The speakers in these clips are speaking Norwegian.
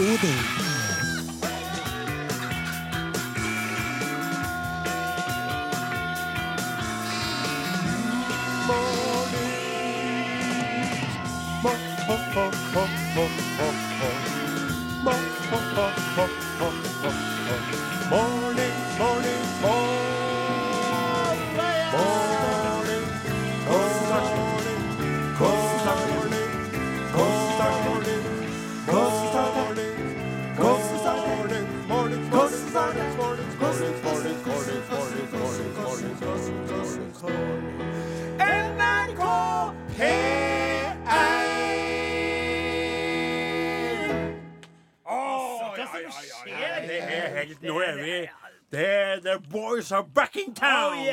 Odin. Morning,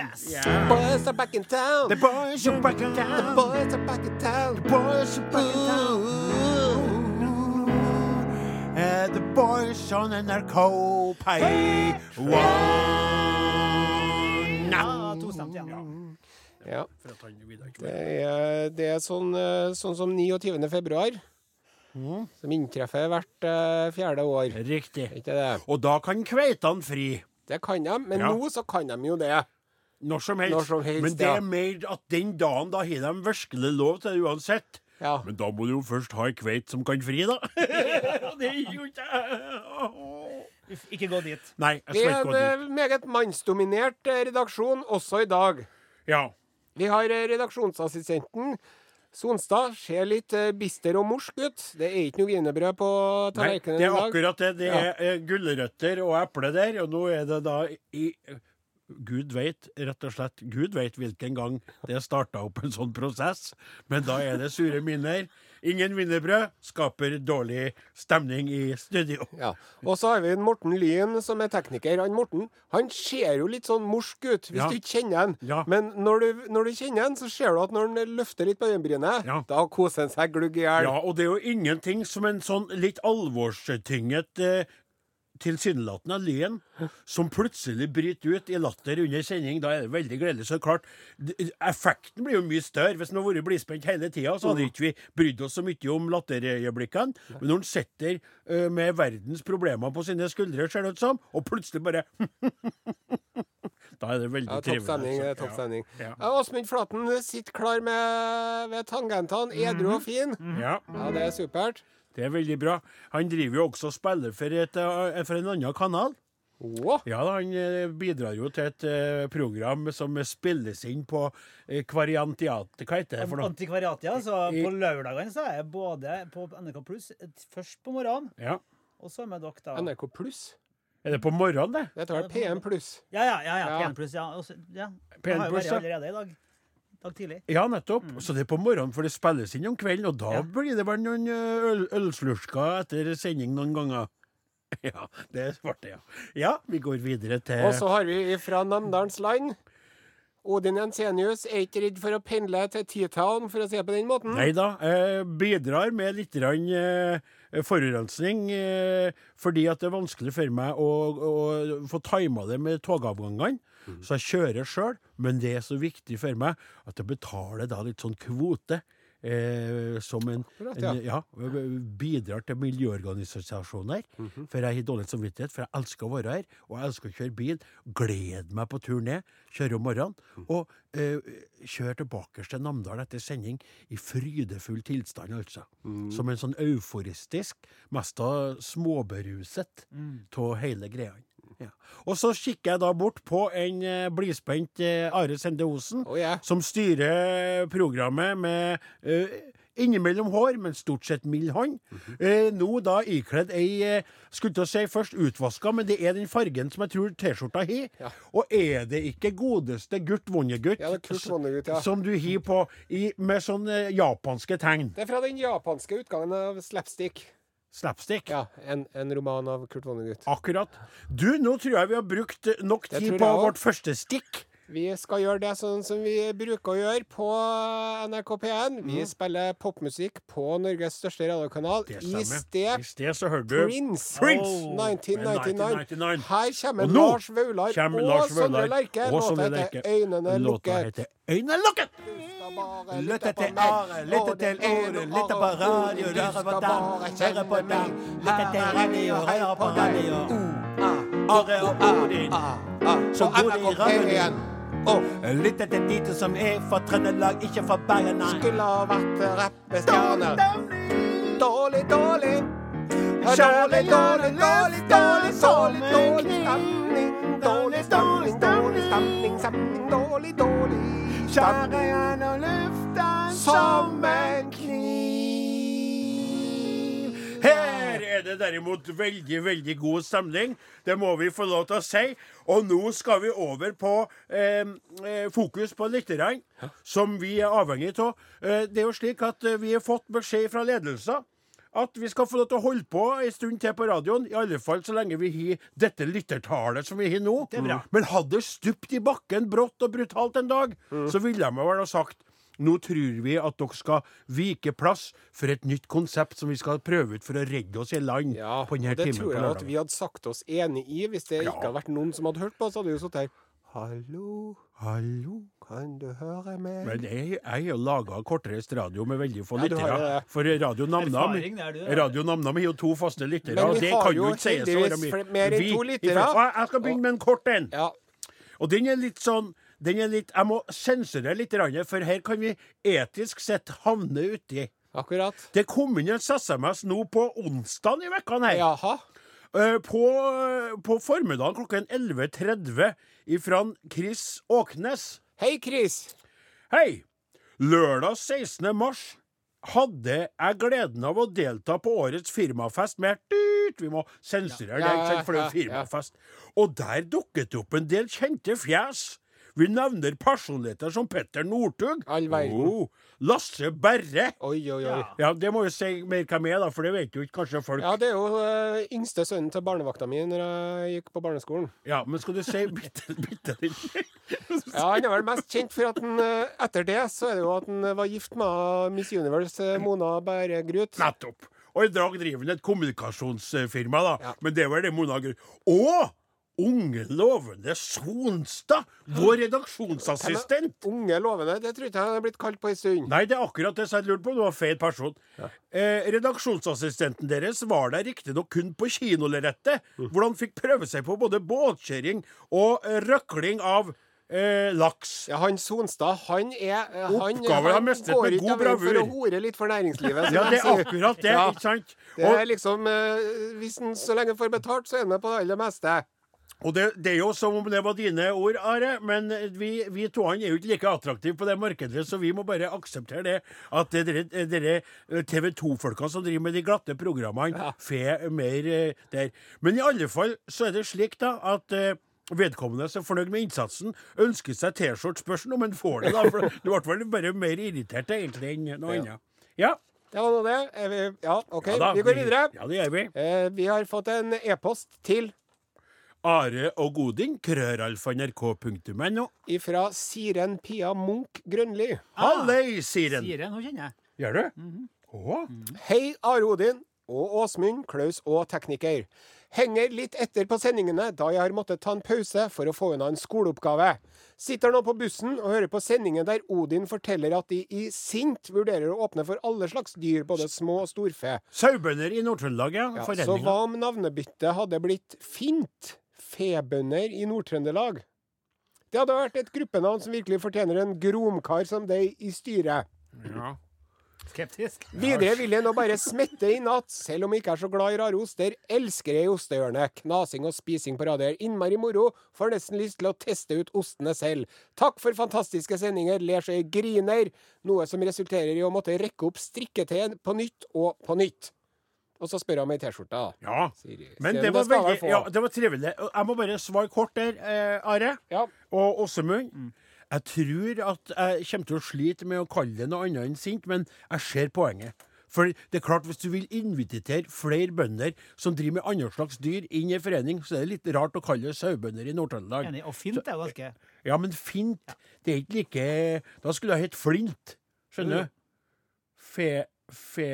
yes. Yeah. Boys are back in town. The boys are back in The boys are back in town. The boys are back in town! Uh, the boys on NRK Pay One Ja. Ja. Det er, det er sånn, eh, sånn som 29. februar, som inntreffer hvert uh, fjerde år. Riktig. Ikke det? Og da kan kveitene fri. Det kan de, men Ja. nå så kan de jo det. Når som helst. Når som helst, Men det ja. er mer at den dagen, da har de virkelig lov til det uansett. Ja. Men da må du jo først ha ei kveit som kan fri, da. det er jo ikke Ikke gå dit. Nei, jeg skal ikke gå dit. Vi er en meget mannsdominert eh, redaksjon også i dag. Ja. Vi har eh, redaksjonsassistenten. Sonstad ser litt eh, bister og morsk ut. Det er ikke noe wienerbrød på tallerkenen i dag. det er akkurat det. Det er ja. gulrøtter og eple der, og nå er det da i Gud veit, rett og slett, Gud veit hvilken gang det starta opp en sånn prosess, men da er det sure minner. Ingen wienerbrød skaper dårlig stemning i studio. Ja. Og så har vi en Morten Lyn som er tekniker. Han Morten han ser jo litt sånn morsk ut hvis Ja. du ikke kjenner han. Ja. Men når du, når du kjenner han, så ser du at når han løfter litt på øyenbrynet, Ja. da koser han seg glugg i hjel. Ja, og det er jo ingenting som en sånn litt alvorstynget eh, tilsynelatende lyn som plutselig bryter ut i latter under sending. Da er det veldig gledelig. Så klart, effekten blir jo mye større. Hvis han hadde vært blidspent hele tida, så hadde ikke vi brydd oss så mye om latterøyeblikkene. Men når han sitter uh, med verdens problemer på sine skuldre, ser det ut som, og plutselig bare Da er det veldig Ja, topp trivelig. stemning. det er altså. topp stemning. Ja. Ja, Åsmund Flaten sitter klar med, ved tangentene, edru og fin. Ja. Ja, det er supert. Det er veldig bra. Han driver jo også og spiller for, et, eh, for en annen kanal. Oh. Ja, han eh, bidrar jo til et eh, program som spilles inn på eh, Kvariantiat Hva heter det for noe? Antikvariatet, ja. Så I- på lørdagene så er jeg både på NRK Pluss først på morgenen, Ja. og så med dere, da. NRK pluss. Er det på morgenen, det? Dette var P1 pluss. Ja, ja, ja. ja, Ja. P1 Pluss. Ja. Og så- ja. P1 Jeg har jo vært allerede i dag. Dag tidlig. Ja, nettopp. Så det er på morgenen, for det spilles inn om kvelden, og da Ja. blir det vel noen øl, ølslursker etter sending noen ganger. Ja, det ble det, ja. Ja, vi går videre til Og så har vi fra Namdalens land. Odin Jensenius er ikke redd for å pendle til T-Town, for å si det på den måten. Nei da. Eh, bidrar med litt eh, forurensning, eh, fordi at det er vanskelig for meg å, å få tima det med togavgangene. Så jeg kjører sjøl, men det er så viktig for meg at jeg betaler da litt sånn kvote. Eh, som en, Akkurat, en ja, bidrar til miljøorganisasjoner. For jeg har dårlig samvittighet, for jeg elsker å være her, og jeg elsker å kjøre bil. Gleder meg på tur ned, Kjører om morgenen, og eh, kjører tilbake til Namdal etter sending i frydefull tilstand, altså. Som en sånn euforistisk, mest av småberuset av hele greia. Ja. Og så kikker jeg da bort på en eh, blidspent eh, Are Sende Osen, oh, yeah. som styrer programmet med eh, innimellom hår, men stort sett mild hånd. Eh, nå da ikledd ei eh, Skulle til å si først utvaska, men det er den fargen som jeg tror T-skjorta har. Ja. Og er det ikke godeste Gurt Vonnegut Ja, Kurt Vonnegut, ja. som du har på i, med sånne japanske tegn? Det er fra den japanske utgangen av Slapstick. Slapstick. Ja, en, en roman av Kurt Vonnegut. Akkurat. Du, nå tror jeg vi har brukt nok tid på vårt første stikk. Vi skal gjøre det sånn som vi bruker å gjøre på NRK P1. Vi spiller popmusikk på Norges største radiokanal. I sted I sted så hørte du Prince. Prince. Oh, 1999. 1999. Her kommer Lars Vaular og Lars Sondre Lerche. Låta heter 'Øynene lukket'. Øynene lukket! Lytte til Are, lytte til Ore, lytte på radio, høre på dem, høre på dem. Lytte til radio, høre på radio. Are og Odin, så går de i Ravnen. Lytte til de to som er fra Trøndelag, ikke fra Bergen, nei. Skulle ha vært rappestjerne. Dårlig, dårlig. Dårlig, dårlig, dårlig, dårlig, dårlig, dårlig stemning. Dårlig stemning, dårlig stemning, stemning, dårlig, dårlig. Skjærer gjennom luften Som en kniv. Er det derimot veldig, veldig god stemning. Det må vi få lov til å si. Og nå skal vi over på eh, eh, fokus på lytterne, som vi er avhengig av. Eh, det er jo slik at eh, vi har fått beskjed fra ledelsen at vi skal få lov til å holde på en stund til på radioen. I alle fall så lenge vi har dette lyttertallet som vi har nå. Det er bra. Men hadde det stupt i bakken brått og brutalt en dag, så ville de vel ha sagt nå tror vi at dere skal vike plass for et nytt konsept som vi skal prøve ut for å redde oss i land Ja, på denne og det timen tror på jeg at vi hadde sagt oss enig i. Hvis det Ja. ikke hadde vært noen som hadde hørt på, så hadde vi jo sittet her. Hallo, Hallo? kan du høre meg? Men jeg, jeg har laga kortreist radio med veldig få Ja, lyttere. For Radio Namnam. Radio Namnam har jo to faste lyttere, Men vi og det har kan jo ikke sies å være heldigvis jo heldigvis mer enn to lyttere. Jeg skal begynne med en kort en. Ja, Og den er litt sånn den er litt, Jeg må sensurere litt, for her kan vi etisk sett havne uti. akkurat. Det kom inn en SMS nå på onsdag i vekkene her. Jaha. Eh, På, på formiddagen klokken 11.30 ifra Chris Åknes. Hei, Chris. Hei! Lørdag 16. mars hadde jeg gleden av å delta på årets firmafest med! Vi må sensurere det, for det er firmafest. Og der dukket det opp en del kjente fjes. Vi nevner personligheter som Petter Northug. Oh, Lasse Berre. Oi, oi, oi. Ja. Det må jo si mer hvem er, da, for det vet jo ikke kanskje folk. Ja, det er jo uh, yngste sønnen til barnevakta mi når jeg gikk på barneskolen. Ja, men skal du si bitte, bitte Ja, Han er vel mest kjent for at han eh, etter det så er det jo at han var gift med Miss Universe, Mona Mona Bæregrut. Nettopp. Og i dag driver han et kommunikasjonsfirma, da. Ja. Men det var det Mona Grut Og unge, lovende Sonstad! Vår redaksjonsassistent! Unge lovende, det tror jeg ikke han er blitt kalt på en stund. Nei, det er akkurat det jeg lurte på. Du var feil person. Eh, redaksjonsassistenten deres var der riktignok kun på kinolerretet, Mm. hvor han fikk prøve seg på både båtkjøring og røkling av eh, laks. Ja, han Sonstad, han er eh, han, Oppgaven har mestret går med god av veien for å hore litt for næringslivet. Ja, det er akkurat det, Ja. ikke sant? Det er liksom eh, Hvis han så lenge får betalt, så er han med på det aller meste. Og det, det er jo som om det var dine ord, Are, men vi, vi to er jo ikke like attraktive på det markedet, så vi må bare akseptere det. At er dere, dere TV 2-folka som driver med de glatte programmene, får mer eh, der. Men i alle fall så er det slik, da, at eh, Vedkommende som er fornøyd med innsatsen, ønsker seg T-skjorte. Spørs om han får det, da. For du ble vel bare mer irritert egentlig enn noe Ja. annet. Ja. Nå det. Vi, ja, OK. ja vi går videre. Ja, det gjør vi. Eh, vi har fått en e-post til Are og Godin, krøralfa.nrk.no. ifra Siren Pia Munch Grønli. Halløy, Siren. Siren, hun kjenner jeg. Gjør du? Å? Hei, Are Odin og Åsmund, Klaus og tekniker. Henger litt etter på sendingene, da jeg har måttet ta en pause for å få unna en skoleoppgave. Sitter nå på bussen og hører på sendingen der Odin forteller at de i Sint vurderer å åpne for alle slags dyr, både små og storfe. Sauebønder i Nord-Trøndelag, ja. Ja, så hva om navnebyttet hadde blitt Fint? Febønder i Nord-Trøndelag? Det hadde vært et gruppenavn som virkelig fortjener en gromkar som deg i styret. Ja. Skeptisk. Videre vil jeg nå bare smette i natt, selv om jeg ikke er så glad i rare oster, elsker jeg ostehjørnet. Knasing og spising på radio er innmari moro. Får nesten lyst til å teste ut ostene selv. Takk for fantastiske sendinger, ler så jeg griner. Noe som resulterer i å måtte rekke opp strikketøy på nytt og på nytt. Og så spør jeg om ei T-skjorte. da. ja. Sier, Men det var, veldig, ja, det var trivelig. Jeg må bare svare kort der, eh, Are. Ja. Og Åsemund. Jeg tror at jeg kommer til å slite med å kalle det noe annet enn sint, men jeg ser poenget. For det er klart, hvis du vil invitere flere bønder som driver med andre slags dyr, inn i en forening, så er det litt rart å kalle det sauebønder i Nord-Trøndelag. Og fint er jo ganske Ja, men fint, det er ikke like Da skulle det hett Flint. Skjønner du? Fe... Fe...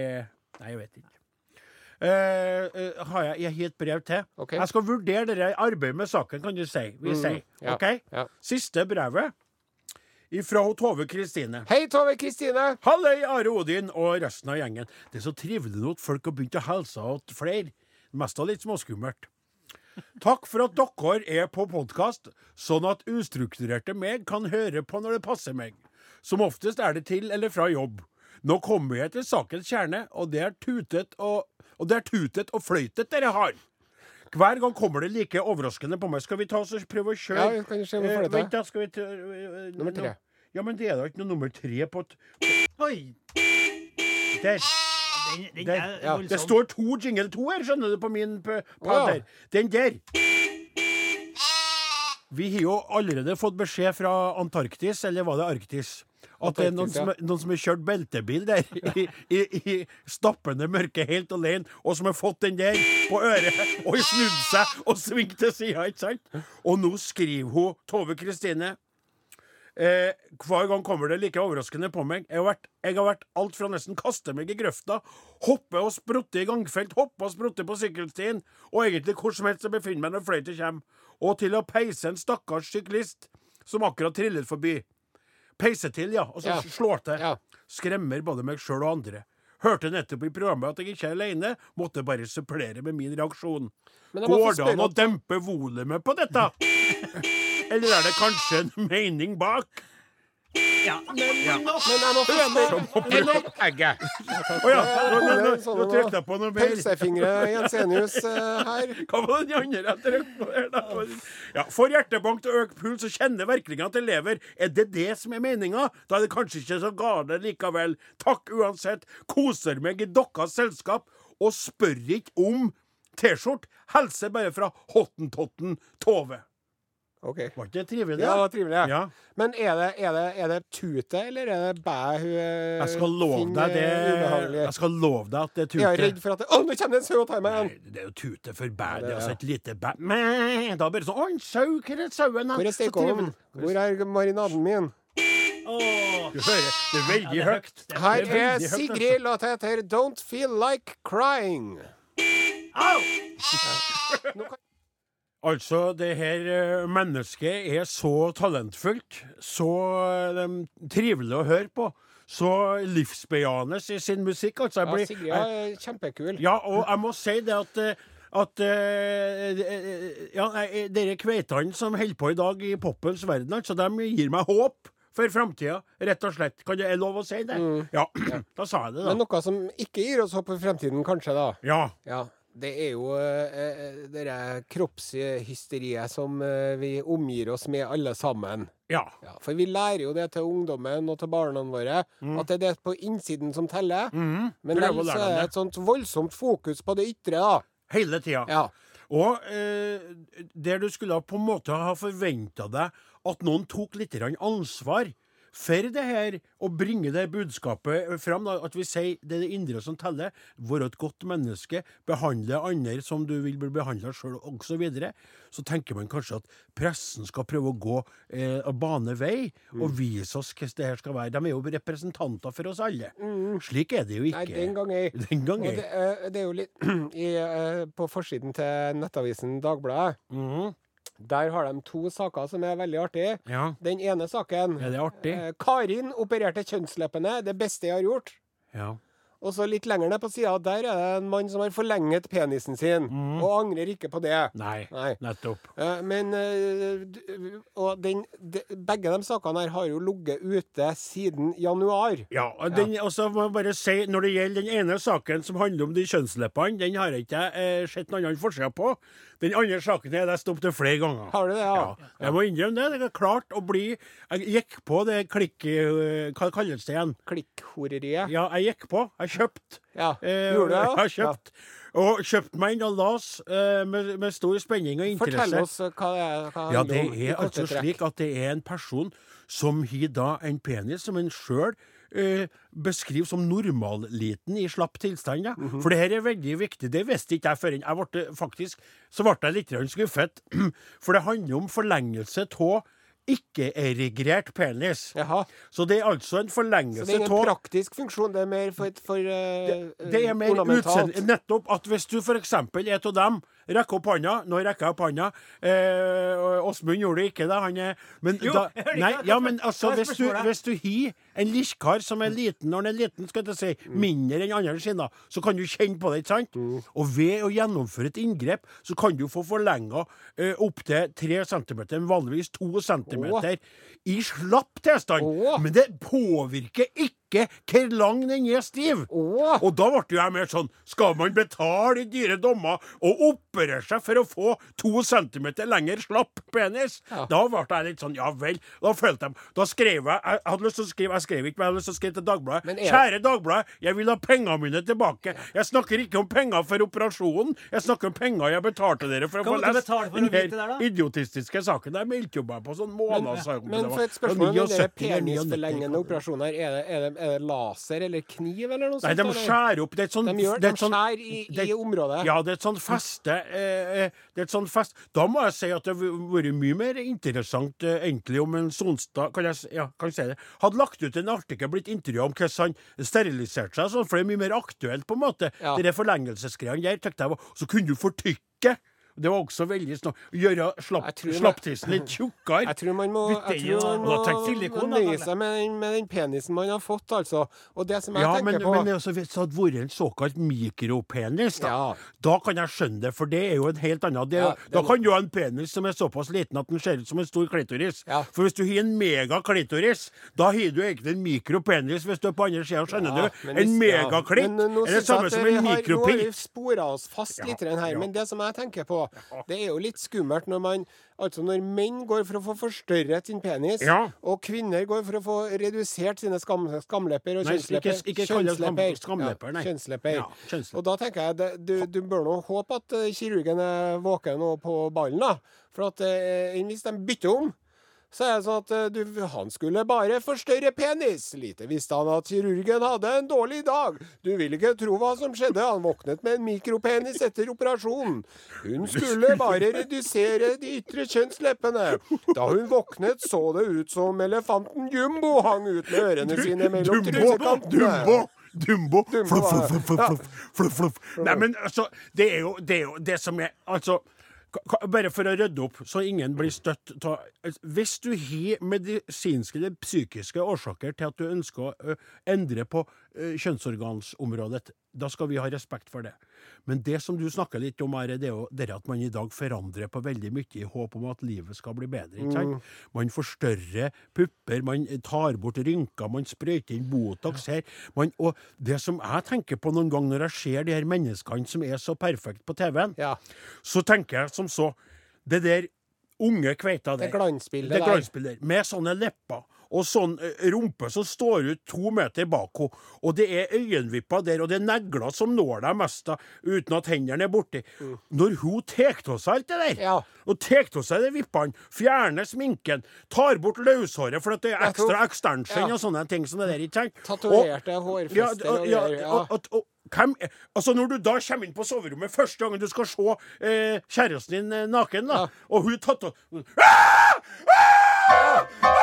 Nei, jeg vet ikke. Eh, har jeg, jeg har et brev til. Okay. Jeg skal vurdere det arbeidet med saken, kan du si. Vi sier. ja, OK? ja. Siste brevet ifra Tove Kristine. Hei, Tove Kristine! Halløy, Are Odin og resten av gjengen. Det er så trivelig nå at folk har begynt å hilse til flere. Mest av litt småskummelt. Takk for at dere er på podkast, sånn at ustrukturerte meg kan høre på når det passer meg. Som oftest er det til eller fra jobb. Nå kommer jeg til sakens kjerne, og det er tutet og, og, det er tutet og fløytet dere har. Hver gang kommer det like overraskende på meg. Skal vi ta oss og prøve å kjøre? Ja, vi kan se hvorfor det Eh. Vent, da. Skal vi ta eh, Nummer tre. Ja, men det er da ikke noe nummer tre på t Oi! Der. Den, den Der. Ja. Det står to jingle to her, skjønner du, på min p- pad Å, ja. der. Den der. Vi har jo allerede fått beskjed fra Antarktis, eller var det Arktis? At det er noen som, noen som har kjørt beltebil der i, i, i stappende mørke helt alene, og som har fått den der på øret og snudd seg og svingt til sida, ikke sant? Og nå skriver hun Tove Kristine Eh, hver gang kommer det like overraskende på meg. Jeg har vært, jeg har vært alt fra nesten kaste meg i grøfta, hoppe og sprutte i gangfelt, hoppe og sprutte på sykkelstien, og egentlig hvor som helst jeg befinner meg når fløyta kommer, og til å peise en stakkars syklist som akkurat trillet forbi. Peise til, ja, og så Ja. slår til. Ja. Skremmer både meg sjøl og andre. Hørte nettopp i programmet at jeg ikke er alene, måtte bare supplere med min reaksjon. Går det an å dempe volumet på dette? Eller er det kanskje en mening bak? Ja. Men egget. Å ja, nå, nå, nå, Sånn nå trykte jeg på noe mer. Pølsefingre Jensenius eh, her. Hva var den andre jeg trykte på da? Ja, for hjertebank til økt puls og kjenne virkningene til lever. Er det det som er meninga? Da er det kanskje ikke så gale likevel. Takk uansett. Koser meg i deres selskap og spør ikke om T-skjorte. Helse bare fra Hottentotten Tove. OK. Var ikke det trivelig? Ja, det var trivelig. Ja. Men er det, er, det, er det tute, eller er det bæ hun eh, Jeg skal love deg det. Jeg skal love deg at det er tute. Jeg er redd for at det, Å, nå kommer det en sau og tar meg igjen! det er jo tute for bæ. det Det er altså et lite bæ. Mæ, Da bare sånn Å, en sau! Hvor er sauen? Hvor er stekeovnen? Hvor er marinaden min? Åh. Du hører, det er veldig Ja, høyt. Er Her er Sigrid, Sigrid. Låta heter Don't Feel Like Crying. Au! Altså, det her eh, mennesket er så talentfullt, så um, trivelig å høre på, så livsbejaende i sin musikk. Altså, jeg Ja, Sigrid er kjempekul. Ja, og jeg må si det at eh, at eh, eh, ja, dere kveitene som holder på i dag i popens verden, altså, de gir meg håp for framtida, rett og slett. Kan det, er lov å si det? Ja, da sa jeg det, da. Men noe som ikke gir oss håp for fremtiden, kanskje, da. Ja. Ja, det er jo uh, det der kroppshysteriet som eh, vi omgir oss med alle sammen. Ja. Ja, for vi lærer jo det til ungdommen og til barna våre, at det er det på innsiden som teller. Mm. Men ellers er det det. et sånt voldsomt fokus på det ytre, da. Hele tida. Ja. Og eh, der du skulle på en måte ha forventa deg at noen tok litt ansvar for det her, og bringe det budskapet fram. Da, at vi sier det er det indre som teller. Være et godt menneske. Behandle andre som du vil bli behandla sjøl, osv. Så, videre. så tenker man kanskje at pressen skal prøve å gå eh, og bane vei, og vise oss hvordan det her skal være. De er jo representanter for oss alle. Slik er det jo ikke. Nei, den gang ei. Den gang ei. det, eh, det er jo litt i, eh, På forsiden til nettavisen Dagbladet, Mhm. Der har de to saker som er veldig artige. Ja. Den ene saken Er det artig? eh, Karin opererte kjønnsleppene. Det beste jeg har gjort. Ja. Og så litt lenger ned på sida, der er det en mann som har forlenget penisen sin, og angrer ikke på det. Nei, Nei. nettopp. Eh, Men eh, Og den, de, begge de sakene her har jo ligget ute siden januar. Ja, den, og så må jeg bare si, Når det gjelder den ene saken som handler om de kjønnsleppene, den har jeg ikke eh, sett noen annen forskjell på. Den andre saken har jeg stoppet opp flere ganger. Har du det, ja? Ja, jeg må innrømme det. Det er klart å bli Jeg gikk på det klikk... Hva kalles det igjen? Klikkhoreriet. Ja, jeg gikk på. Jeg kjøpte. Ja. Eh, Gjorde du det? Jeg kjøpt. kjøpt. Og kjøpt meg inn og las eh, med, med stor spenning og interesse. Fortell oss eh, hva det er. Hva Ja, det er altså trekk. slik at det er en person som har da en penis som en sjøl eh, beskrive som normalliten i slapp tilstand. Ja. Mhm. For det her er veldig viktig. Det visste ikke jeg før. Jeg ble faktisk så ble jeg litt skuffet. For det handler om forlengelse av ikke-erigert penis. Jaha. Så det er altså en Så forlengelse det er ingen tå... praktisk funksjon, det er mer for, for eh, det er mer ornamentalt. utseende. Nettopp at hvis du f.eks. er av dem Rekker opp handa. Nå rekker jeg opp handa. Eh, gjorde det ikke, det. Han er Men Jo, da Nei, ja, men altså, hvis du, hvis du har en lirkar som er liten når den er liten, skal jeg si, Mm. mindre enn andre skinner, så kan du kjenne på det, ikke sant? Og ved å gjennomføre et inngrep, så kan du få forlenga eh, opptil 3 cm, vanligvis 2 cm, i slapp tilstand. Men det påvirker ikke hvor lang den er stiv. Oh. Og da ble jeg mer sånn Skal man betale i dyre dommer og operere seg for å få to centimeter lenger slapp penis? Ja. Da ble jeg litt sånn Ja vel. Da følte jeg Da skrev jeg Jeg hadde lyst til å skrive Jeg skrev ikke, men jeg hadde lyst til å skrive til Dagbladet. Men er- Kjære Dagbladet, jeg vil ha pengene mine tilbake. Jeg snakker ikke om penger for operasjonen. Jeg snakker om penger jeg betalte dere for å få lest den der, her idiotistiske saken. Jeg meldte jo meg på sånn måneder Men for et spørsmål om den der penisforlengende operasjonen her, er det, er, det, er det laser eller kniv eller noe Nei, sånt? de skjærer opp Det er et De gjør- de sånn- skjærer i- det- i området. Ja, det er et sånt feste eh, eh, Det er et sånt fest Da må jeg si at det hadde vært mye mer interessant eh, egentlig om en Sonstad kan jeg, ja, kan jeg si det, hadde lagt ut en artikkel, blitt intervjua om hvordan han steriliserte seg, sånn, for det er mye mer aktuelt, på en måte. Ja. De forlengelsesgreiene der, tenkte jeg Så kunne du fortykke. Det var også veldig snart. Gjøre slapp, slapptissen litt tjukkere. Jeg tror man må, jeg tror man må nøye seg med med den penisen man har fått, altså. Og det som jeg Ja, tenker men, på men er hvis det hadde vært en såkalt mikropenis, da, Ja. da kan jeg skjønne det, for det er jo en helt annen det, Ja, det Da kan du ha en penis som er såpass liten at den ser ut som en stor klitoris. Ja. For hvis du har en megaklitoris, da har du egentlig en mikropenis hvis du er på andre sida, skjønner Ja, du? En megaklitt er det samme som en har- Nå har vi spora oss fast litt her, men det som jeg tenker på, det er jo litt skummelt når man Altså når menn går for å få forstørret sin penis, Ja. og kvinner går for å få redusert sine skam, skamlepper og Nei, ikke- ikke Kjønnslepper. skamlepper, nei. Ja, kjønnslepper. Ja, kjønnslepper. Og da tenker jeg det, du, du bør nå håpe at eh, kirurgen er våken nå på ballen, da. For at eh, hvis de bytter om så jeg sånn at eh, du, han skulle bare forstørre penis. Lite visste han at kirurgen hadde en dårlig dag. Du vil ikke tro hva som skjedde. Han våknet med en mikropenis etter operasjonen. Hun skulle bare redusere de ytre kjønnsleppene. Da hun våknet, så det ut som elefanten Jumbo hang ut med ørene sine mellom trussekantene. Dumbo! Dumbo! Dumbo, Fluff, fluff, fluff, fluff, fluff, fluff. Nei, men altså, det er jo det, er jo det som er Altså bare for å rydde opp, så ingen blir støtt ta, Hvis du har medisinske eller psykiske årsaker til at du ønsker å endre på kjønnsorgansområdet, da skal vi ha respekt for det. Men det som du snakker litt om, Are, det er jo det at man i dag forandrer på veldig mye i håp om at livet skal bli bedre. ikke sant? Man forstørrer pupper, man tar bort rynker, man sprøyter inn Botox her. Man, og det som jeg tenker på noen gang når jeg ser de her menneskene som er så perfekte på TV-en, Ja, så tenker jeg som så Det der unge kveita der. det glansbildet Det der. med sånne lepper og sånn eh, rumpe som står ut to meter bak henne. Og det er øyenvipper der, og det er negler som når deg mest da, uten at hendene er borti. Når hun tar av seg alt det der, Mm. Ja. og tar av seg de vippene, fjerner sminken, tar bort løshåret for at det er ekstra extension Ja. og sånne ting som det der, ikke sant? Tatoverte hårfester ja, og hvem, altså Når du da kommer inn på soverommet første gangen du skal se eh, kjæresten din eh, naken, da, og hun tatt av Ja.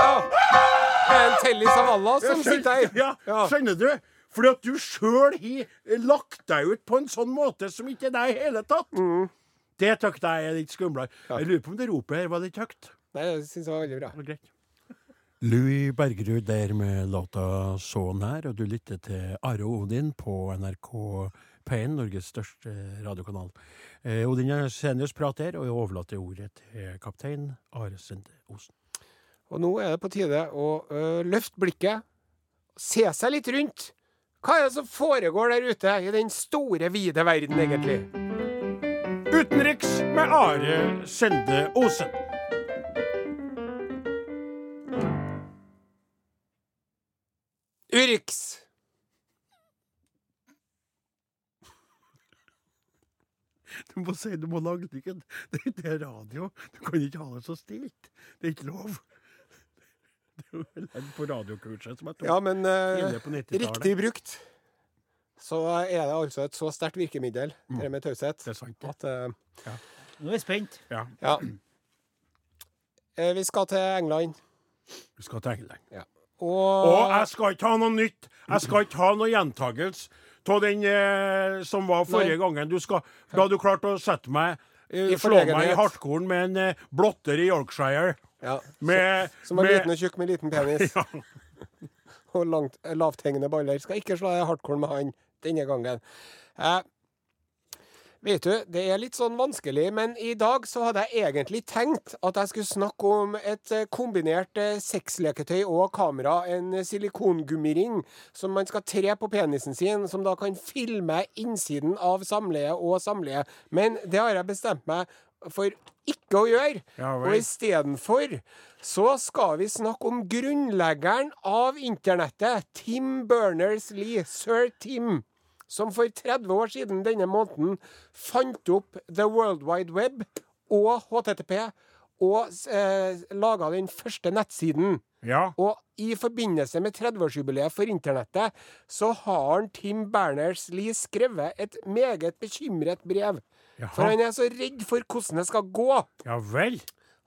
Det er en tellis av Allah som sitter her. Ja, skjønner du? Fordi at du sjøl har lagt deg ut på en sånn måte som ikke er deg i hele tatt. Mm. Det tykte jeg er litt skumlere. Jeg lurer på om det ropet her var litt høyt. Nei, jeg syns det var veldig bra. Det. Louis Bergerud der med låta 'Sånn her', og du lytter til Are Odin på NRK P1, Norges største radiokanal. Eh, Odin er seniors prat her, og jeg overlater ordet til kaptein Are Sende Osen. Og nå er det på tide å ø, løfte blikket, se seg litt rundt. Hva er det som foregår der ute i den store, vide verden, egentlig? Utenriks med Are Sende Osen. Urix! Du må si du må lage det ikke Det det er radio. Du kan ikke ha det så stilt. Det er ikke lov. På radiokurset som jeg tok Ja, men uh, på 90-tallet. riktig brukt så er det altså et så sterkt virkemiddel, det med taushet, at uh, eh, Nå er jeg spent. Ja. Ja. Eh, Vi skal til England. Vi skal til England. Og, Og jeg skal ikke ha noe nytt. Jeg skal ikke ha noe gjentagelse av den eh, som var forrige gangen. Du skal, da du klarte å sette meg eh, I Slå meg i hardkorn med en eh, blotter i Yorkshire. Ja, Med, som var med liten og tjukk med liten penis. og langt, eh, lavthengende baller. Skal ikke slå deg hardcore med han denne gangen. Eh, vet du, det er litt sånn vanskelig, men i dag så hadde jeg egentlig tenkt at jeg skulle snakke om et eh, kombinert eh, sexleketøy og kamera. En silikongummiring som man skal tre på penisen sin, som da kan filme innsiden av samleie og samleie. Men det har jeg bestemt meg for ikke å gjøre. Ja og istedenfor så skal vi snakke om grunnleggeren av internettet, Tim Berners-Lee, sir Tim, som for 30 år siden denne måneden fant opp The World Wide Web og HTTP, og eh, laga den første nettsiden. Ja. Og i forbindelse med 30-årsjubileet for internettet, så har Tim Berners-Lee skrevet et meget bekymret brev. Jaha. For han er så redd for hvordan det skal gå. ja vel.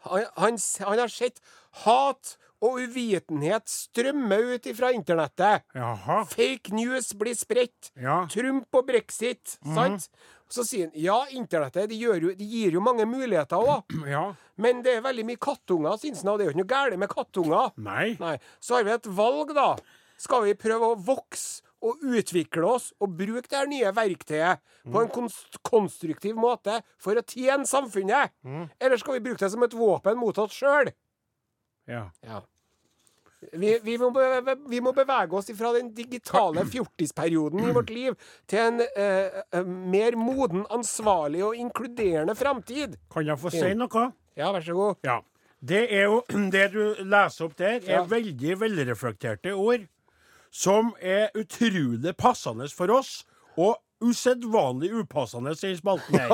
Han, han, han har sett hat og uvitenhet strømme ut ifra internettet. Jaha. Fake news blir spredt. Ja. Trump og brexit. Sant? Så sier han ja, internettet de, jo, de gir jo mange muligheter òg. Ja. Men det er veldig mye kattunger, syns han. Og det er jo ikke noe galt med kattunger. Nei. Nei. Så har vi et valg, da. Skal vi prøve å vokse og utvikle oss og bruke det her nye verktøyet på en konst konstruktiv måte for å tjene samfunnet? Eller skal vi bruke det som et våpen mot oss sjøl? Ja. Ja. Vi, vi, må bevege, vi må bevege oss fra den digitale fjortisperioden i vårt liv til en eh, eh, mer moden, ansvarlig og inkluderende framtid. Kan jeg få si noe? Ja, vær så god. Ja. Det er jo Det du leser opp der, er Ja. veldig velreflekterte ord som er utrolig passende for oss. Og usedvanlig upassende i spalten her.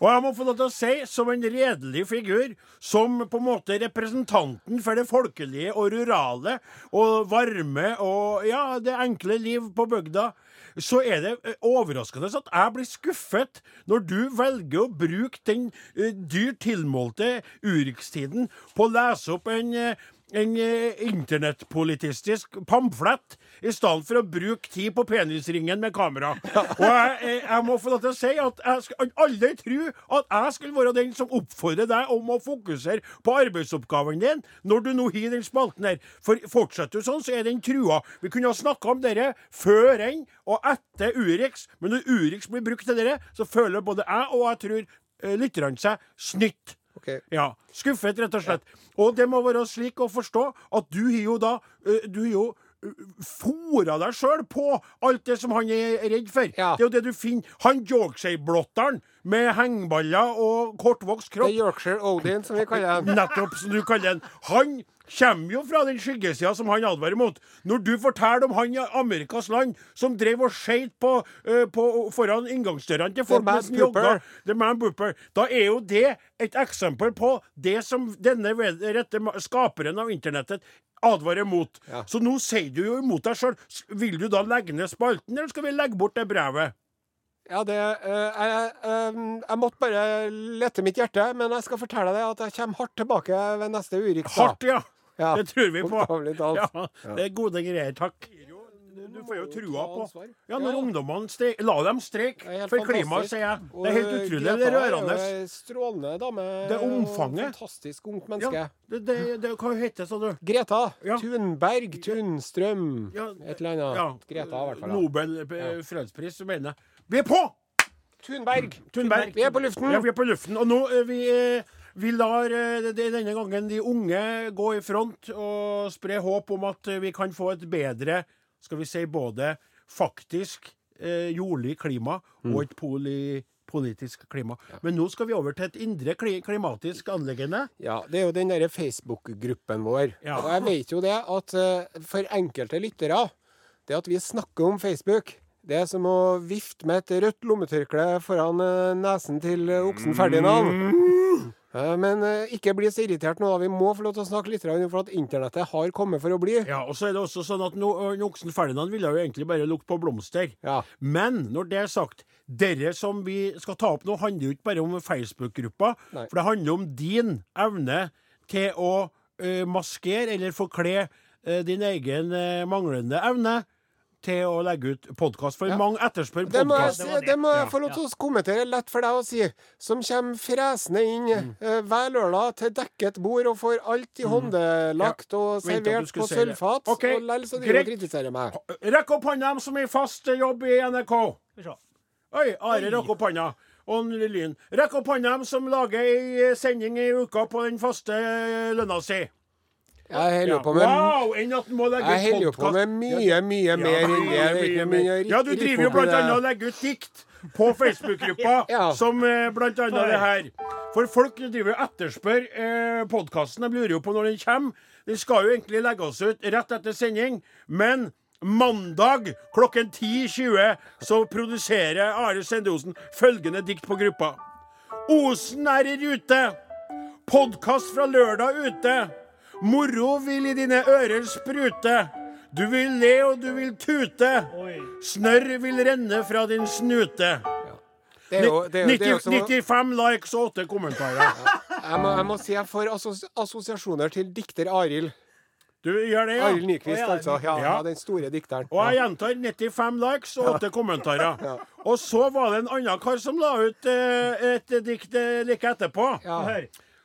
Og jeg må få lov til å si, som en redelig figur, som på en måte representanten for det folkelige og rurale og varme og ja, det enkle liv på bygda, så er det eh, overraskende at jeg blir skuffet når du velger å bruke den eh, dyrt tilmålte urikstiden på å lese opp en eh, en eh, internettpolitistisk pamflett i stedet for å bruke tid på penisringen med kamera. Og jeg, eh, jeg må få lov til å si at jeg skal aldri tro at jeg skulle være den som oppfordrer deg om å fokusere på arbeidsoppgaven din når du nå har den spalten her. For fortsetter du sånn, så er den trua. Vi kunne ha snakka om dere før enn og etter Urix, men når Urix blir brukt til dere, så føler både jeg og jeg tror eh, lytterne seg snytt. Ok. Ja, skuffet rett og slett. Og det må være slik å forstå at du har jo da Du har jo fora deg sjøl på alt det som han er redd for. Ja. Det er jo det du finner. Han Yorkshire-blotteren med hengeballer og kortvokst Det kropp. er Yorkshire Odin, som vi kaller den. Nettopp, som du kaller den. Han kommer jo fra den skyggesida som han advarer mot. Når du forteller om han i Amerikas land som drev og skeit på, uh, på, foran inngangsdørene til folk mens jogga. The Man Booper. da er jo det et eksempel på det som denne rette skaperen av internettet advarer mot. Ja. Så nå sier du jo imot deg sjøl. Vil du da legge ned spalten, eller skal vi legge bort det brevet? Ja, det uh, jeg, uh, jeg måtte bare lette mitt hjerte, men jeg skal fortelle deg at jeg kommer hardt tilbake ved neste Urix. Hardt, ja. Ja, Det tror vi på. Ja, det er gode greier. Takk. Du får jo trua på. Ja, når Ja. ungdommene streik La dem streike for klimaet, sier jeg. Det er helt utrolig. Det er rørende. strålende dame. Det er omfanget. Fantastisk ungt menneske. Det, det, det, hva heter sa du? Greta Ja. Thunberg, Tunstrøm Et eller annet. Greta, i hvert fall. Nobel eh, fredspris, mener jeg. Vi er på! Thunberg. Thunberg. Vi er på luften. Ja, vi er på luften. Og nå eh, vi, eh, vi lar eh, denne gangen de unge gå i front og spre håp om at vi kan få et bedre, skal vi si, både faktisk jordlig klima og et poli, politisk klima. Men nå skal vi over til et indre klimatisk anliggende. Ja, det er jo den derre Facebook-gruppen vår. Ja. Og jeg vet jo det at for enkelte lyttere, det at vi snakker om Facebook, det er som å vifte med et rødt lommetørkle foran eh, nesen til eh, oksen Ferdinand. Mm. Men eh, ikke bli så irritert nå, da. Vi må få lov til å snakke litt, for at internettet har kommet for å bli. Ja, og så er det også sånn at no, Oksen Ferdinand ville jo egentlig bare lukte på blomster. Ja. Men når det er sagt, dere som vi skal ta opp nå, handler jo ikke bare om Facebook-gruppa. For det handler om din evne til å ø, maskere eller forkle ø, din egen ø, manglende evne til å legge ut podkast. For Ja. mange etterspør Det må, jeg, podkast. si- det må jeg Ja. få lov til å kommentere lett for deg å si. Som kommer fresende inn Mm. uh, hver lørdag til dekket bord og får alt i håndlagt og Vent at servert på sølvfat. okay. Og lell så driver og kritiserer meg. Rekk opp hånda dem som er fast jobb i NRK. Oi, Are rakk opp hånda. Og Lyn. Rekk opp hånda dem som lager ei sending i uka på den faste lønna si. Jeg holder Ja. på med Wow! Enn at må legge Jeg holder på med mye, mye Ja, mer enn det. Mye, mye. Ja, du driver jo blant annet og legger ut dikt på Facebook-gruppa, Ja. som eh, blant annet det her. For folk driver og etterspør eh, podkasten. De lurer jo på når den kommer. Den skal jo egentlig legges ut rett etter sending, men mandag klokken 10.20 så produserer Are Sende følgende dikt på gruppa. Osen er i rute. Podkast fra lørdag ute. Moro vil i dine ører sprute. Du vil le og du vil tute. Snørr vil renne fra din snute. Det er jo, det er jo, det er jo 90, 95 likes og 8 kommentarer. jeg, må, jeg må si jeg får assosiasjoner til dikter Arild. Du gjør det, ja? Arild Nyquist, ja, altså. Ja, Ja. ja, den store dikteren. Og jeg gjentar 95 likes og 8 kommentarer. Og så var det en annen kar som la ut eh, et dikt eh, like etterpå. Ja. Hør.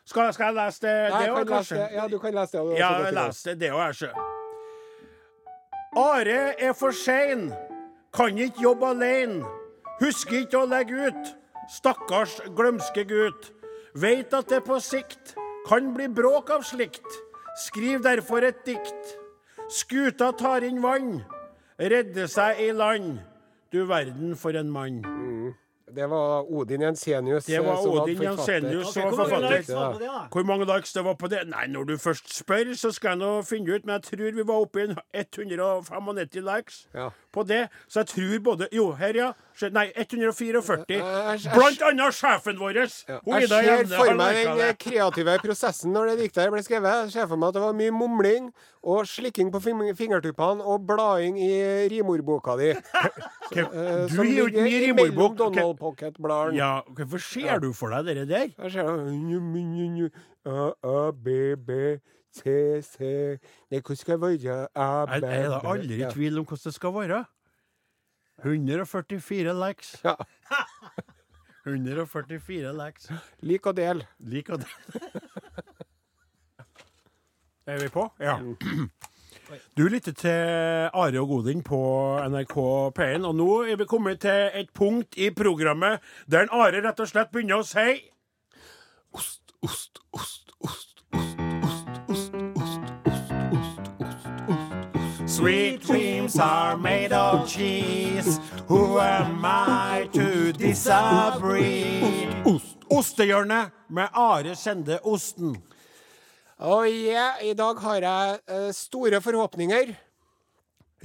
Skal, skal jeg lese det, Nei, det òg, kanskje? det. Ja, du kan lese det. Ja, jeg leser det òg, jeg, sjø. Are er for sein. Kan ikke jobbe alene. Husker ikke å legge ut. Stakkars glømske gutt. Veit at det på sikt kan bli bråk av slikt. Skriv derfor et dikt. Skuta tar inn vann. Redde seg i land. Du verden for en mann. Det var Odin Jensenius. Det var eh, Odin. Jensenius som var hvor forfatter. Okay, var på det, da? Hvor mange likes det var på det? Nei, når du først spør, så skal jeg nå finne ut. Men jeg tror vi var oppe i en 195 likes Ja. på det. Så jeg tror både Jo, her, ja. Nei, 144. Æsj, æsj. Blant annet sjefen vår. Jeg ser for meg den det. eh, kreative prosessen når det diktet ble skrevet. Jeg ser for meg at det var mye mumling og slikking på fingertuppene og blading i rimordboka di. eh, Du gir jo ikke mye rimordbok. Pocket-bladene. Ja, hvorfor ser du for deg det der? Jeg ser det. A, A, B, B, C, C Nei, hvordan skal det være? A, B, Jeg jeg er da aldri i tvil om hvordan det skal være. 144 likes. Ja. 144 likes. Lik og del. Lik og del. Er vi på? Ja. Du lytter til Are og Godin på NRK P1, og nå er vi kommet til et punkt i programmet der en Are rett og slett begynner å si Ost, ost, ost, ost, ost, ost, ost, ost, ost, ost, ost, ost. Sweet dreams are made of cheese. Who am I to disagree? Ostehjørnet med Are Sende Osten. Og yeah, i dag har jeg eh, store forhåpninger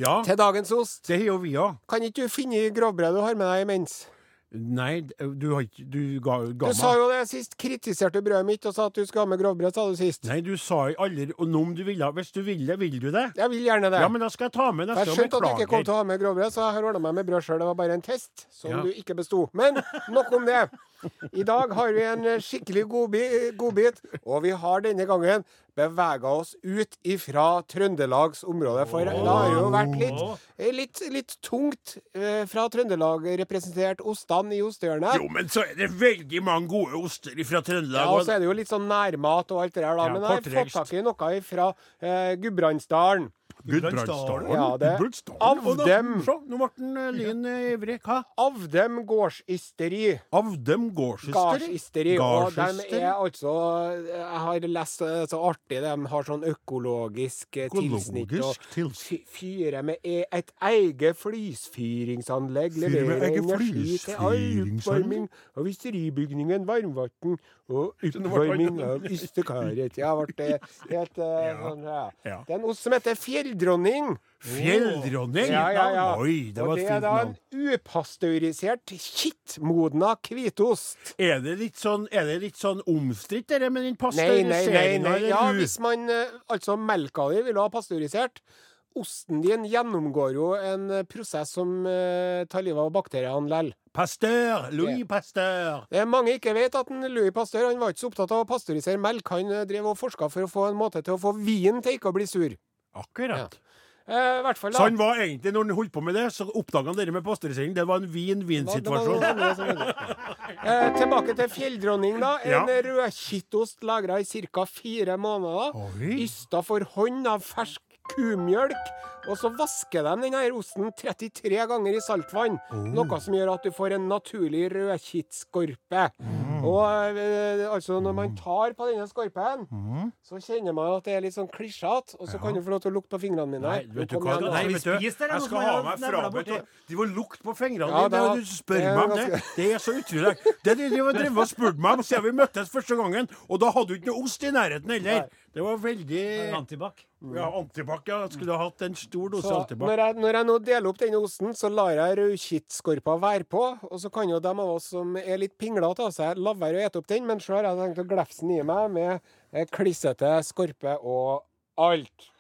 Ja, til dagens ost. det har vi òg. Kan ikke du finne grovbrød du har med deg imens? Nei, du har ikke Du ga, ga Du sa meg jo det sist. Kritiserte brødet mitt og sa at du skulle ha med grovbrød, sa du sist. Nei, du sa jo aldri noe om du ville. Hvis du ville, vil du det? Jeg vil gjerne det. Ja, men da skal jeg ta med neste jeg skjønte at du ikke kom til å ha med grovbrød, så jeg har ordna meg med brød sjøl. Det var bare en test som Ja. du ikke besto. Men nok om det. I dag har vi en skikkelig godbit, godbit, og vi har denne gangen bevega oss ut ifra Trøndelags område. For det har jo vært litt, litt, litt tungt eh, fra Trøndelag representert ostene i ostehjørnet. Jo, men så er det veldig mange gode oster fra Trøndelag. Ja, og- så er det jo litt sånn nærmat og alt det der, da. Ja, Men jeg har fått tak i noe fra eh, Gudbrandsdalen. Gudbrandsdalen. Ja, det-. Av dem- Se, nå ble den eh, Lyn eh, ivrig. Hva? Avdem gårdsysteri. Av dem gårdsysteri? Gardsysteri. Og de er altså Jeg har lest eh, så artig, de har sånn økologisk økologisk tilsnitt. Og tilsnitt. fyrer med e- et eget med Leverer energi til all oppvarming av ysteribygningen, varmvann og oppvarming av ystekaret. Ja, ble det helt eh, sånn, ja. Ja. Det er en ost som heter fjelldronning. Fjelldronning? Ja, ja, ja. Oi, det var Og var det er da en upasteurisert, kittmodna hvitost. Er det litt sånn, er det litt sånn omstridt, dette med den Nei, nei, nei. nei. Ja, hvis man eh, Altså, melka di vil ha pasteurisert. Osten din gjennomgår jo en eh, prosess som eh, tar livet av bakteriene lell. Pasteur! Louis Pasteur. Det er mange ikke vet at en Louis Pasteur han var ikke så opptatt av å pasteurisere melk. Han drev og forska for å få en måte til å få vinen til ikke å bli sur. Akkurat. Eh, hvert fall, da. Så han var egentlig, når han holdt på med det, så oppdaga han det med pasteurisering. Det var en vin-vin-situasjon. Det var noe som Eh, tilbake til fjelldronning, da. En Ja. rødkittost lagra i ca. fire måneder. Oi. Ysta for hånd av fersk kumjølk. Og så vasker de denne osten 33 ganger i saltvann. Oh. Noe som gjør at du får en naturlig rødkittskorpe. Og eh, altså, når man tar på denne skorpen, Mm. så kjenner man at det er litt sånn klisjete. Og så kan du få lov til å lukte på fingrene mine. Nei, vet du hva? Nei, vet du, jeg skal ha meg frabedt? De var lukt på fingrene Ja, dine. Det, du spør meg om det. Det er så utrolig. Det de drev og spurte meg om siden vi møttes første gangen, og da hadde du ikke noe ost i nærheten heller. Det var veldig Antibac. Ja, antibac. Ja. Skulle ha hatt en stor dose Så antibac. når jeg, når jeg nå deler opp denne osten, så lar jeg rødkittskorpa være på. Og så kan jo de av oss som er litt pinglete av seg, la være å ete opp den. Men så har jeg tenkt å glefse den i meg med eh, klissete skorpe og alt.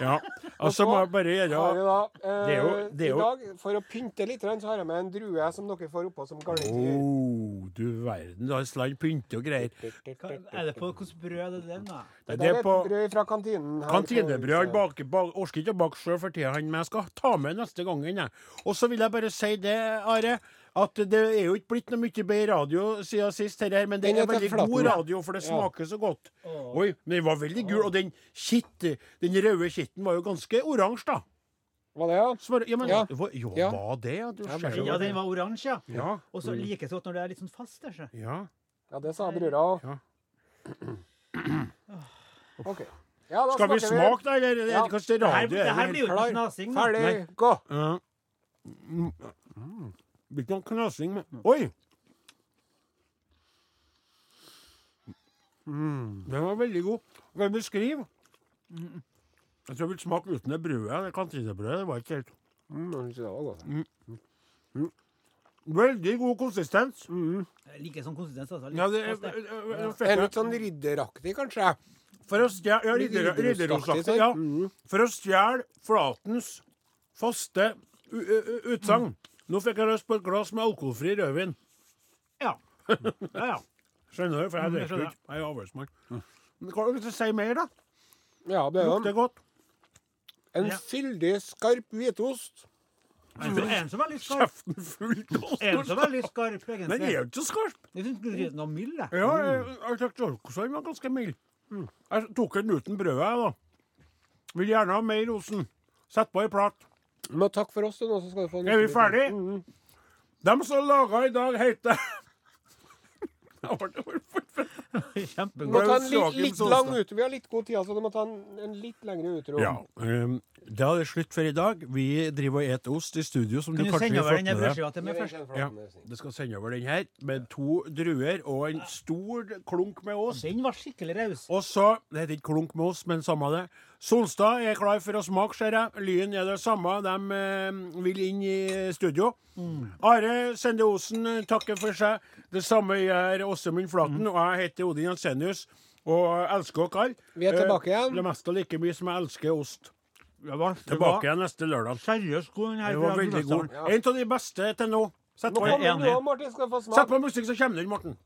Ja. Altså må jeg bare gjøre da, eh, Det er jo- det er jo- I dag, for å pynte litt, så har jeg med en drue som dere får oppå som garnityr. Oh, du verden. Du har slant pynte og greier. Hva- Er det på hvilket brød er det den, da? Det Det er er på brød fra kantinen. her Kantinebrød. Han baker, bak, orker ikke å bake sjøl for tida, han, men jeg skal ta med neste gangen. jeg. Og så vil jeg bare si det, Are, at det er jo ikke blitt noe mye bedre radio siden sist, her, her, men det Den er er veldig god radio, for det smaker så godt. Oi, men den var veldig gul, og den kitt, den røde kitten var jo ganske oransje, da. Var det, ja? Svar, ja, men, Ja. var- Jo, Ja. var det, ja? Du Ja, den var oransje, ja. Ja. Og så like godt når det er litt sånn fast der, så. ja. Ja, det sa brura òg. Ja. OK. Ja, Skal vi smake, da, eller? Ja. Kanskje Det her, radio det er her blir jo ikke snasing. Ferdig, gå! Ja. Mm. Mm. Blir ikke noe knasing, men Oi! Den var veldig god. Kan jeg beskrive? Jeg tror jeg vil smake uten det brødet. Det kantinebrødet. Det var ikke helt Mm, Mm. Veldig god konsistens. Jeg liker sånn konsistens. Altså. Litt Ja, det er, det. er, Det er litt sånn ridderaktig, kanskje. For å stjele ja, ridder- ridderostaktig, ridderostaktig, ja. Mm. For å stjele Flatens faste utsagn. Nå fikk jeg lyst på et glass med alkoholfri rødvin. Ja. ja, ja. Skjønner du? For jeg Mm, jeg drikker jo skjønner. ikke. Jeg er avholdsmann. Men Kan du ikke si mer, da? Ja, det er Lukter godt. en Ja. fyldig, skarp hvitost. En som- er litt skarp. Kjeften full av En som er litt skarp, Den er egentlig. jo ikke så skarp. Jeg syns den var mild, jeg. Ja, jeg, jeg syntes også den var ganske mild. Jeg tok den uten brødet, jeg, da. Vil gjerne ha mer osten. Sett på ei plat. Men takk for oss, du, nå så skal du få en Er vi ferdige? Mm -hmm. Dem som laga i dag, heter Du må ta en litt, litt lang ute. Vi har litt god tid, så du må ta en, en litt lengre utro. Ja. Um, da er det slutt for i dag. Vi driver og eter ost i studio, som Kan du du kanskje sende har over fått den med deg. brødskiva til meg først? Ja, det skal sende over den her, med to druer og en stor klunk med ost. Den var skikkelig raus. Og så Det heter ikke klunk med ost, men samme det. Solstad er klar for å smake, ser jeg. Lyn er det samme. De eh, vil inn i studio. Are Sende Osen takker for seg. Det samme gjør Åsemund Flaten. Og jeg heter Odin Jensenius og elsker dere. Vi er tilbake igjen. Eh, Det meste like mye som jeg elsker ost. Var, Tilbake igjen neste lørdag. seriøst god, den her. Det var veldig god. Ja. En av de beste til nå. Sett på. Martin. Sett på musikk, så kommer den, Morten.